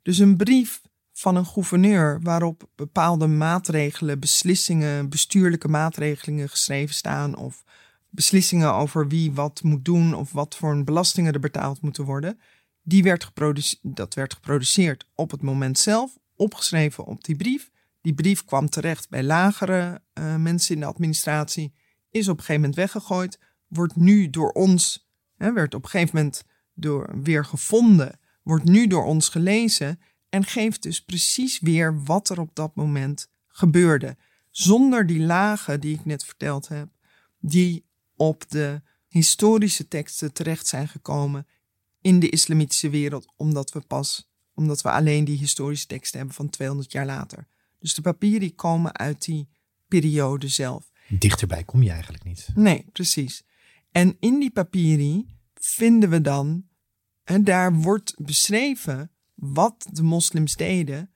Dus een brief van een gouverneur waarop bepaalde maatregelen, beslissingen, bestuurlijke maatregelingen geschreven staan of beslissingen over wie wat moet doen of wat voor belastingen er betaald moeten worden, die werd dat werd geproduceerd op het moment zelf, opgeschreven op die brief. Die brief kwam terecht bij lagere uh, mensen in de administratie, is op een gegeven moment weggegooid, wordt nu door ons, hè, werd op een gegeven moment door, weer gevonden, wordt nu door ons gelezen en geeft dus precies weer wat er op dat moment gebeurde. Zonder die lagen die ik net verteld heb, die op de historische teksten terecht zijn gekomen in de islamitische wereld, omdat we pas, omdat we alleen die historische teksten hebben van 200 jaar later. Dus de papieren komen uit die periode zelf. Dichterbij kom je eigenlijk niet. Nee, precies. En in die papieren vinden we dan, en daar wordt beschreven wat de moslims deden,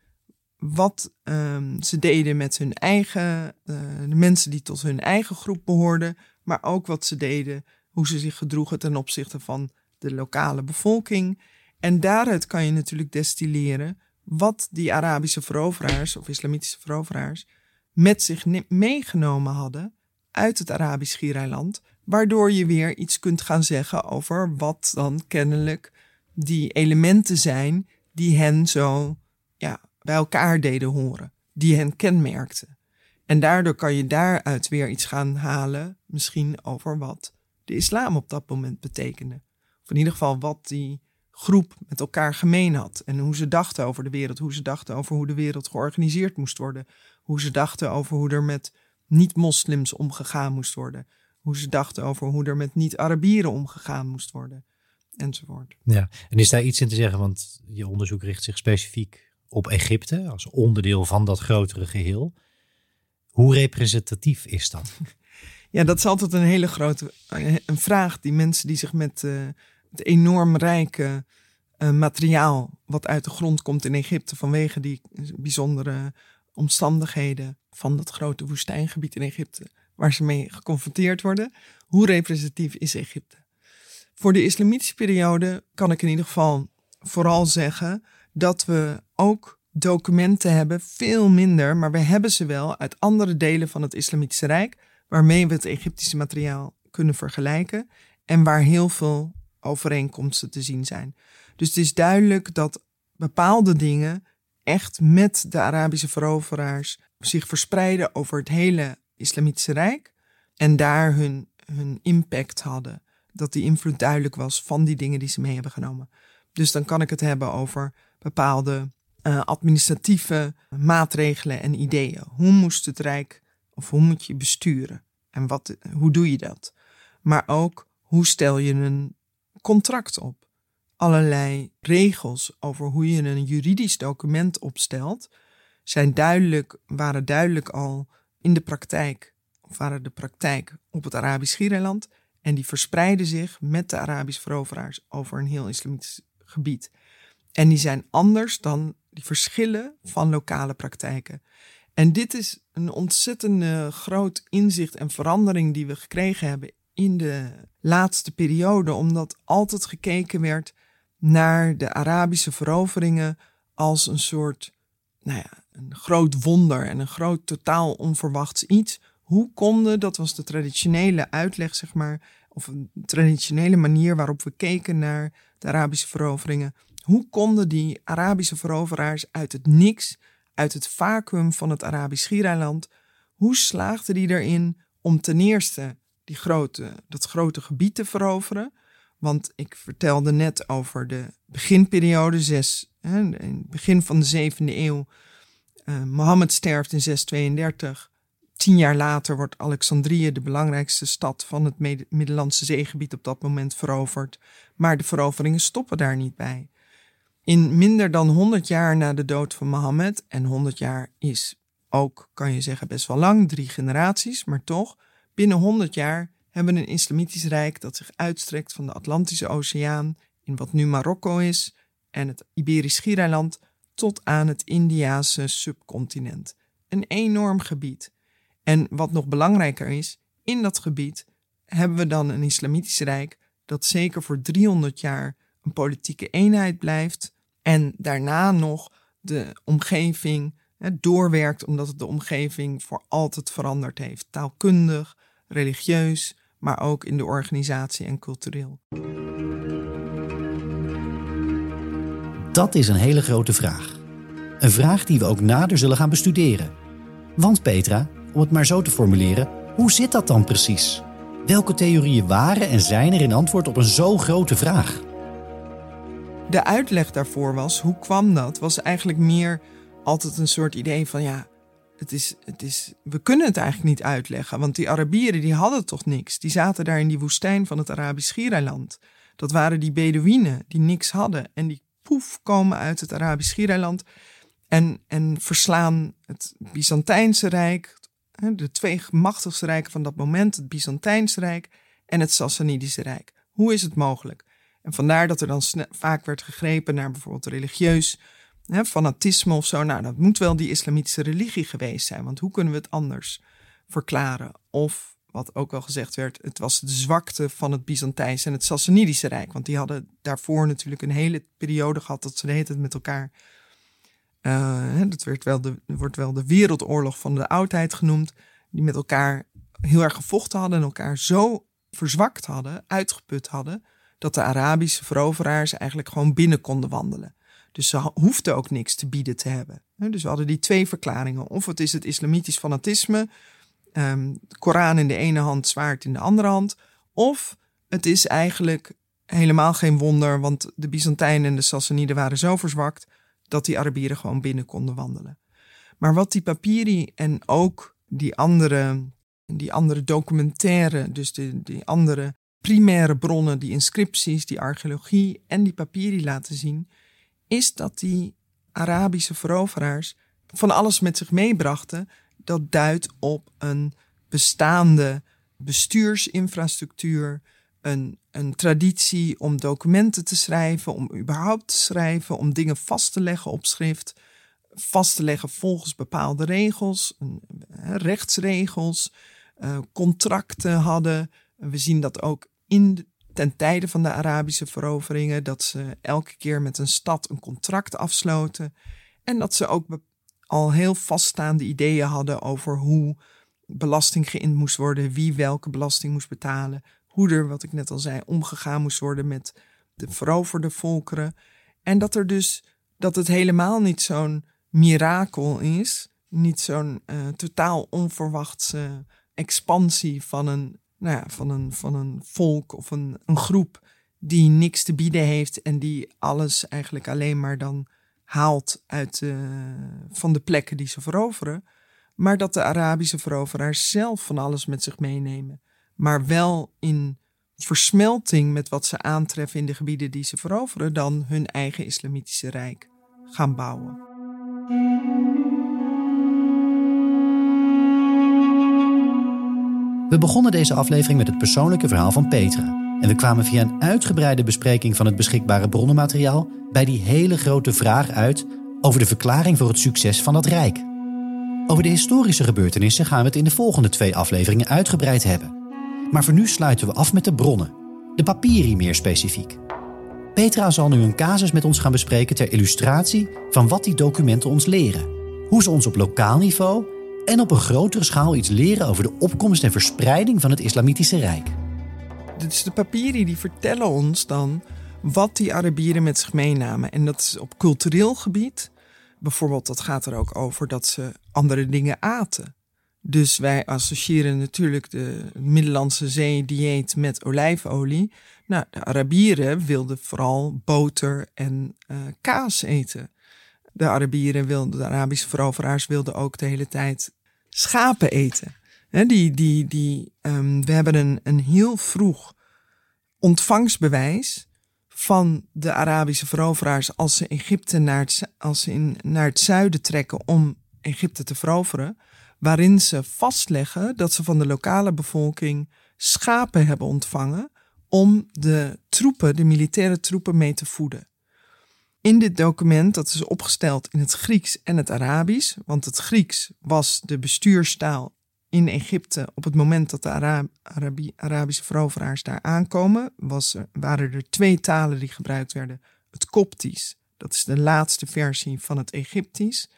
wat um, ze deden met hun eigen, uh, de mensen die tot hun eigen groep behoorden, maar ook wat ze deden, hoe ze zich gedroegen ten opzichte van de lokale bevolking. En daaruit kan je natuurlijk destilleren wat die Arabische veroveraars of islamitische veroveraars met zich meegenomen hadden uit het Arabisch Schiereiland, waardoor je weer iets kunt gaan zeggen over wat dan kennelijk die elementen zijn die hen zo ja, bij elkaar deden horen, die hen kenmerkten. En daardoor kan je daaruit weer iets gaan halen, misschien over wat de islam op dat moment betekende. Of in ieder geval wat die groep met elkaar gemeen had. En hoe ze dachten over de wereld, hoe ze dachten over hoe de wereld georganiseerd moest worden. Hoe ze dachten over hoe er met niet-moslims omgegaan moest worden. Hoe ze dachten over hoe er met niet-Arabieren omgegaan moest worden enzovoort. Ja, en is daar iets in te zeggen, want je onderzoek richt zich specifiek op Egypte als onderdeel van dat grotere geheel. Hoe representatief is dat? Ja, dat is altijd een hele grote een vraag die mensen die zich met uh, het enorm rijke uh, materiaal wat uit de grond komt in Egypte vanwege die bijzondere omstandigheden van dat grote woestijngebied in Egypte waar ze mee geconfronteerd worden. Hoe representatief is Egypte? Voor de islamitische periode kan ik in ieder geval vooral zeggen dat we ook documenten hebben, veel minder, maar we hebben ze wel uit andere delen van het Islamitische Rijk, waarmee we het Egyptische materiaal kunnen vergelijken en waar heel veel overeenkomsten te zien zijn. Dus het is duidelijk dat bepaalde dingen echt met de Arabische veroveraars zich verspreiden over het hele Islamitische Rijk en daar hun, hun impact hadden dat die invloed duidelijk was van die dingen die ze mee hebben genomen. Dus dan kan ik het hebben over bepaalde uh, administratieve maatregelen en ideeën. Hoe moest het Rijk of hoe moet je besturen? En wat, hoe doe je dat? Maar ook hoe stel je een contract op? Allerlei regels over hoe je een juridisch document opstelt, zijn duidelijk, waren duidelijk al in de praktijk, of waren de praktijk op het Arabisch Schiereiland En die verspreiden zich met de Arabische veroveraars over een heel islamitisch gebied. En die zijn anders dan die verschillen van lokale praktijken. En dit is een ontzettende groot inzicht en verandering die we gekregen hebben in de laatste periode, omdat altijd gekeken werd naar de Arabische veroveringen als een soort, nou ja, een groot wonder en een groot totaal onverwachts iets. Hoe konden, dat was de traditionele uitleg, zeg maar, of een traditionele manier waarop we keken naar de Arabische veroveringen. Hoe konden die Arabische veroveraars uit het niks, uit het vacuüm van het Arabisch Schiereiland, hoe slaagden die erin om ten eerste die grote, dat grote gebied te veroveren? Want ik vertelde net over de beginperiode, zes, hè, begin van de zevende eeuw. Uh, Mohammed sterft in 632. Tien jaar later wordt Alexandrië, de belangrijkste stad van het Middellandse zeegebied, op dat moment veroverd. Maar de veroveringen stoppen daar niet bij. In minder dan 100 jaar na de dood van Mohammed, en 100 jaar is ook, kan je zeggen, best wel lang, drie generaties, maar toch, binnen 100 jaar hebben we een islamitisch rijk dat zich uitstrekt van de Atlantische Oceaan in wat nu Marokko is en het Iberisch Schiereiland tot aan het Indiase subcontinent. Een enorm gebied. En wat nog belangrijker is, in dat gebied hebben we dan een islamitisch rijk dat zeker voor 300 jaar een politieke eenheid blijft en daarna nog de omgeving doorwerkt omdat het de omgeving voor altijd veranderd heeft. Taalkundig, religieus, maar ook in de organisatie en cultureel. Dat is een hele grote vraag. Een vraag die we ook nader zullen gaan bestuderen. Want Petra, om het maar zo te formuleren, hoe zit dat dan precies? Welke theorieën waren en zijn er in antwoord op een zo grote vraag? De uitleg daarvoor was, hoe kwam dat? Was eigenlijk meer altijd een soort idee van ja, het is, het is, we kunnen het eigenlijk niet uitleggen. Want die Arabieren die hadden toch niks. Die zaten daar in die woestijn van het Arabisch Schiereiland. Dat waren die Bedouinen die niks hadden. En die poef komen uit het Arabisch Schiereiland. En, en verslaan het Byzantijnse Rijk. De twee machtigste rijken van dat moment. Het Byzantijnse Rijk en het Sassanidische Rijk. Hoe is het mogelijk? En vandaar dat er dan vaak werd gegrepen naar bijvoorbeeld religieus hè, fanatisme of zo. Nou, dat moet wel die islamitische religie geweest zijn. Want hoe kunnen we het anders verklaren? Of wat ook wel gezegd werd, het was de zwakte van het Byzantijnse en het Sassanidische Rijk. Want die hadden daarvoor natuurlijk een hele periode gehad dat ze de het met elkaar. Uh, dat werd wel de, wordt wel de wereldoorlog van de oudheid genoemd. Die met elkaar heel erg gevochten hadden en elkaar zo verzwakt hadden, uitgeput hadden, dat de Arabische veroveraars eigenlijk gewoon binnen konden wandelen. Dus ze hoefden ook niks te bieden te hebben. Dus we hadden die twee verklaringen. Of het is het islamitisch fanatisme, um, Koran in de ene hand, zwaard in de andere hand. Of het is eigenlijk helemaal geen wonder, want de Byzantijnen en de Sassaniden waren zo verzwakt dat die Arabieren gewoon binnen konden wandelen. Maar wat die papiri en ook die andere, die andere documentaire, dus die, die andere primaire bronnen, die inscripties, die archeologie en die papiri laten zien, is dat die Arabische veroveraars van alles met zich meebrachten. Dat duidt op een bestaande bestuursinfrastructuur, een, een traditie om documenten te schrijven, om überhaupt te schrijven, om dingen vast te leggen op schrift, vast te leggen volgens bepaalde regels, rechtsregels, eh, contracten hadden. We zien dat ook in de, ten tijde van de Arabische veroveringen, dat ze elke keer met een stad een contract afsloten. En dat ze ook al heel vaststaande ideeën hadden over hoe belasting geïnd moest worden, wie welke belasting moest betalen, hoe er, wat ik net al zei, omgegaan moest worden met de veroverde volkeren. En dat er dus, dat het helemaal niet zo'n mirakel is, niet zo'n uh, totaal onverwachte expansie van een nou ja, van, een, van een volk of een, een groep die niks te bieden heeft en die alles eigenlijk alleen maar dan haalt uit, van de plekken die ze veroveren. Maar dat de Arabische veroveraars zelf van alles met zich meenemen. Maar wel in versmelting met wat ze aantreffen in de gebieden die ze veroveren, dan hun eigen islamitische rijk gaan bouwen. We begonnen deze aflevering met het persoonlijke verhaal van Petra. En we kwamen via een uitgebreide bespreking van het beschikbare bronnenmateriaal bij die hele grote vraag uit over de verklaring voor het succes van dat rijk. Over de historische gebeurtenissen gaan we het in de volgende twee afleveringen uitgebreid hebben. Maar voor nu sluiten we af met de bronnen, de papieren meer specifiek. Petra zal nu een casus met ons gaan bespreken ter illustratie van wat die documenten ons leren. Hoe ze ons op lokaal niveau en op een grotere schaal iets leren over de opkomst en verspreiding van het Islamitische Rijk. Dus de papieren die vertellen ons dan wat die Arabieren met zich meenamen. En dat is op cultureel gebied. Bijvoorbeeld, dat gaat er ook over dat ze andere dingen aten. Dus wij associëren natuurlijk de Middellandse Zee-dieet met olijfolie. Nou, de Arabieren wilden vooral boter en uh, kaas eten. De Arabieren wilden, de Arabische veroveraars wilden ook de hele tijd schapen eten. He, die, die, die, um, we hebben een, een heel vroeg ontvangstbewijs van de Arabische veroveraars als ze Egypte naar het, als ze in, naar het zuiden trekken om Egypte te veroveren, waarin ze vastleggen dat ze van de lokale bevolking schapen hebben ontvangen om de troepen, de militaire troepen, mee te voeden. In dit document, dat is opgesteld in het Grieks en het Arabisch, want het Grieks was de bestuurstaal in Egypte op het moment dat de Arabische veroveraars daar aankomen, was, waren er twee talen die gebruikt werden. Het Koptisch, dat is de laatste versie van het Egyptisch,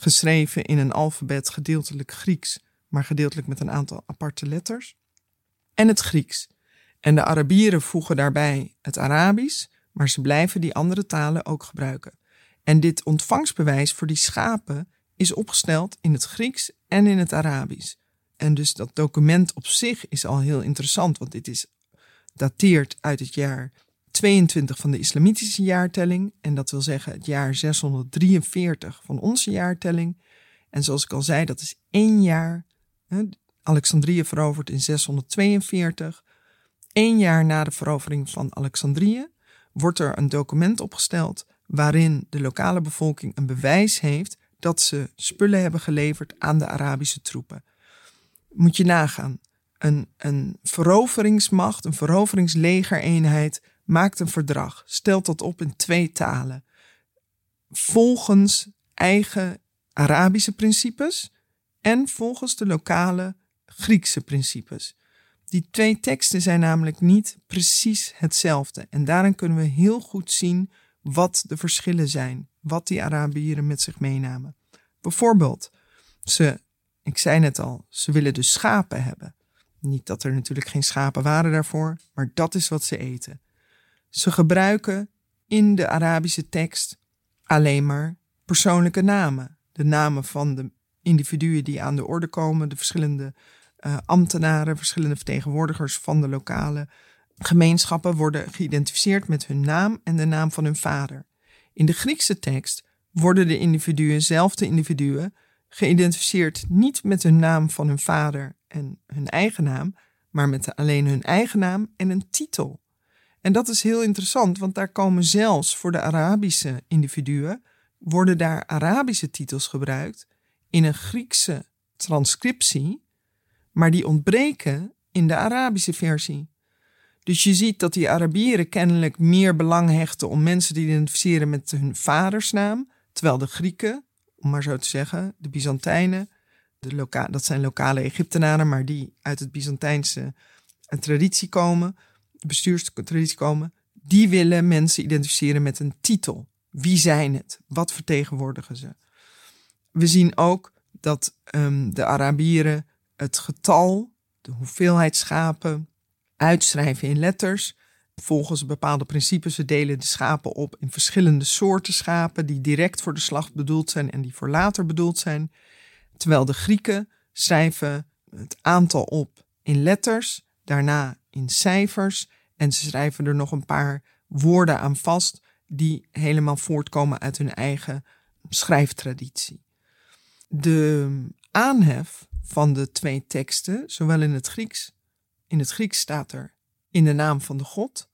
geschreven in een alfabet gedeeltelijk Grieks, maar gedeeltelijk met een aantal aparte letters. En het Grieks. En de Arabieren voegen daarbij het Arabisch, maar ze blijven die andere talen ook gebruiken. En dit ontvangstbewijs voor die schapen is opgesteld in het Grieks en in het Arabisch. En dus dat document op zich is al heel interessant, want dit is dateert uit het jaar 22 van de islamitische jaartelling. En dat wil zeggen het jaar 643 van onze jaartelling. En zoals ik al zei, dat is één jaar. Alexandrië veroverd in 642. Eén jaar na de verovering van Alexandrië wordt er een document opgesteld waarin de lokale bevolking een bewijs heeft dat ze spullen hebben geleverd aan de Arabische troepen. Moet je nagaan. Een, een veroveringsmacht, een veroveringslegereenheid maakt een verdrag, stelt dat op in twee talen. Volgens eigen Arabische principes en volgens de lokale Griekse principes. Die twee teksten zijn namelijk niet precies hetzelfde. En daarin kunnen we heel goed zien wat de verschillen zijn, wat die Arabieren met zich meenamen. Bijvoorbeeld, ze, ik zei net al, ze willen dus schapen hebben. Niet dat er natuurlijk geen schapen waren daarvoor, maar dat is wat ze eten. Ze gebruiken in de Arabische tekst alleen maar persoonlijke namen. De namen van de individuen die aan de orde komen, de verschillende uh, ambtenaren, verschillende vertegenwoordigers van de lokale gemeenschappen worden geïdentificeerd met hun naam en de naam van hun vader. In de Griekse tekst worden de individuen, zelfde individuen, geïdentificeerd niet met hun naam van hun vader en hun eigen naam, maar met alleen hun eigen naam en een titel. En dat is heel interessant, want daar komen zelfs voor de Arabische individuen, worden daar Arabische titels gebruikt in een Griekse transcriptie, maar die ontbreken in de Arabische versie. Dus je ziet dat die Arabieren kennelijk meer belang hechten om mensen te identificeren met hun vadersnaam, terwijl de Grieken, om maar zo te zeggen, de Byzantijnen, de dat zijn lokale Egyptenaren, maar die uit het Byzantijnse traditie komen, de komen, die willen mensen identificeren met een titel. Wie zijn het? Wat vertegenwoordigen ze? We zien ook dat um, de Arabieren het getal, de hoeveelheid schapen, uitschrijven in letters. Volgens bepaalde principes, delen de schapen op in verschillende soorten schapen die direct voor de slacht bedoeld zijn en die voor later bedoeld zijn. Terwijl de Grieken schrijven het aantal op in letters, daarna in cijfers en ze schrijven er nog een paar woorden aan vast die helemaal voortkomen uit hun eigen schrijftraditie. De aanhef van de twee teksten, zowel in het Grieks. In het Grieks staat er in de naam van de God.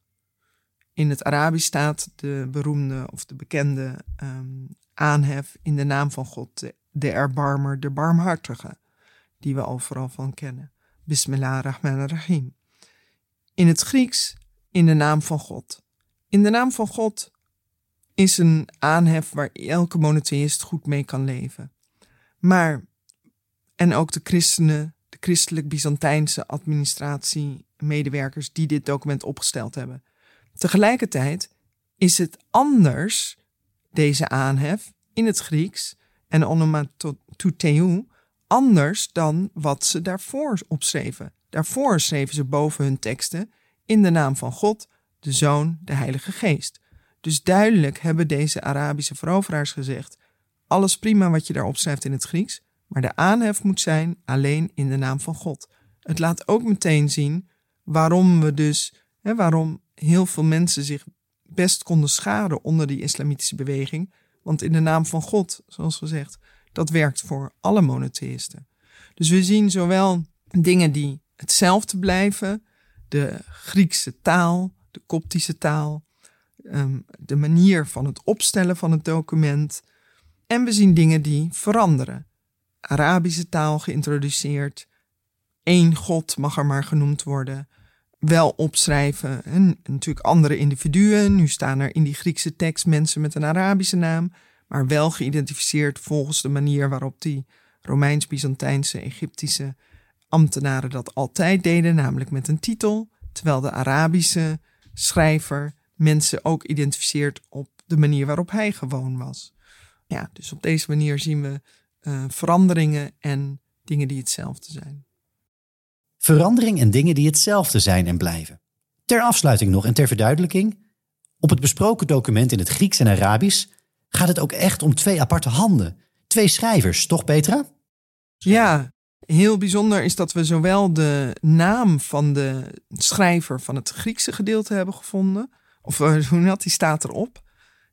In het Arabisch staat de beroemde of de bekende um, aanhef in de naam van God, de, erbarmer, de barmhartige, die we overal van kennen. Bismillahirrahmanirrahim. In het Grieks in de naam van God. In de naam van God is een aanhef waar elke monotheïst goed mee kan leven. Maar, en ook de christenen, de christelijk-Byzantijnse administratie, medewerkers die dit document opgesteld hebben. Tegelijkertijd is het anders, deze aanhef, in het Grieks en onomatouteu, anders dan wat ze daarvoor opschreven. Daarvoor schreven ze boven hun teksten in de naam van God, de Zoon, de Heilige Geest. Dus duidelijk hebben deze Arabische veroveraars gezegd: alles prima wat je daarop schrijft in het Grieks, maar de aanhef moet zijn alleen in de naam van God. Het laat ook meteen zien waarom we dus, hè, waarom heel veel mensen zich best konden schaden onder die islamitische beweging. Want in de naam van God, zoals gezegd, dat werkt voor alle monotheïsten. Dus we zien zowel dingen die hetzelfde blijven, de Griekse taal, de Koptische taal, ehm, de manier van het opstellen van het document. En we zien dingen die veranderen. Arabische taal geïntroduceerd. Eén God mag er maar genoemd worden. Wel opschrijven. En natuurlijk andere individuen. Nu staan er in die Griekse tekst mensen met een Arabische naam. Maar wel geïdentificeerd volgens de manier waarop die Romeins-Byzantijnse, Egyptische ambtenaren dat altijd deden, namelijk met een titel, terwijl de Arabische schrijver mensen ook identificeert op de manier waarop hij gewoon was. Ja, dus op deze manier zien we uh, veranderingen en dingen die hetzelfde zijn. Verandering en dingen die hetzelfde zijn en blijven. Ter afsluiting nog en ter verduidelijking. Op het besproken document in het Grieks en Arabisch gaat het ook echt om twee aparte handen. Twee schrijvers, toch Petra? Ja, Heel bijzonder is dat we zowel de naam van de schrijver van het Griekse gedeelte hebben gevonden. Of uh, hoe dat, die staat erop.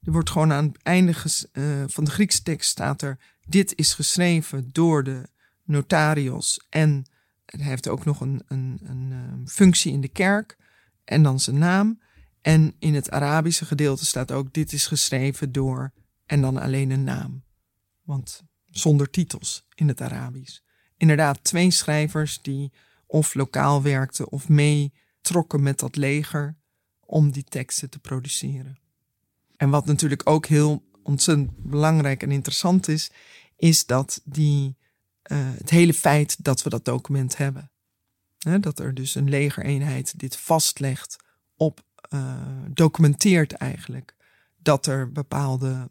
Er wordt gewoon aan het einde uh, van de Griekse tekst staat er... Dit is geschreven door de notarios en hij heeft ook nog een, een, een, een functie in de kerk. En dan zijn naam. En in het Arabische gedeelte staat ook... Dit is geschreven door... En dan alleen een naam. Want zonder titels in het Arabisch inderdaad twee schrijvers die of lokaal werkten of meetrokken met dat leger om die teksten te produceren. En wat natuurlijk ook heel ontzettend belangrijk en interessant is, is dat die, uh, het hele feit dat we dat document hebben. Dat er dus een legereenheid dit vastlegt op, uh, documenteert eigenlijk dat er bepaalde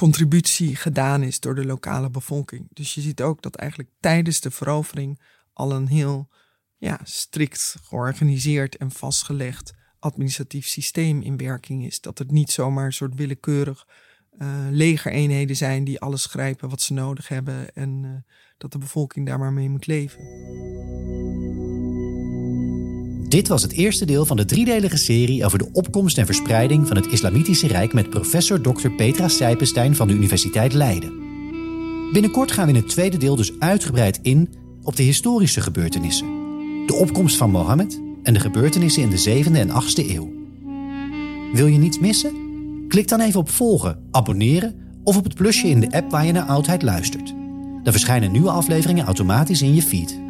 contributie gedaan is door de lokale bevolking. Dus je ziet ook dat eigenlijk tijdens de verovering al een heel ja, strikt georganiseerd en vastgelegd administratief systeem in werking is. Dat het niet zomaar een soort willekeurig uh, legereenheden zijn die alles grijpen wat ze nodig hebben en uh, dat de bevolking daar maar mee moet leven. Dit was het eerste deel van de driedelige serie over de opkomst en verspreiding van het Islamitische Rijk met professor Dr. Petra Sijpenstein van de Universiteit Leiden. Binnenkort gaan we in het tweede deel dus uitgebreid in op de historische gebeurtenissen. De opkomst van Mohammed en de gebeurtenissen in de 7e en 8e eeuw. Wil je niets missen? Klik dan even op volgen, abonneren of op het plusje in de app waar je naar oudheid luistert. Dan verschijnen nieuwe afleveringen automatisch in je feed.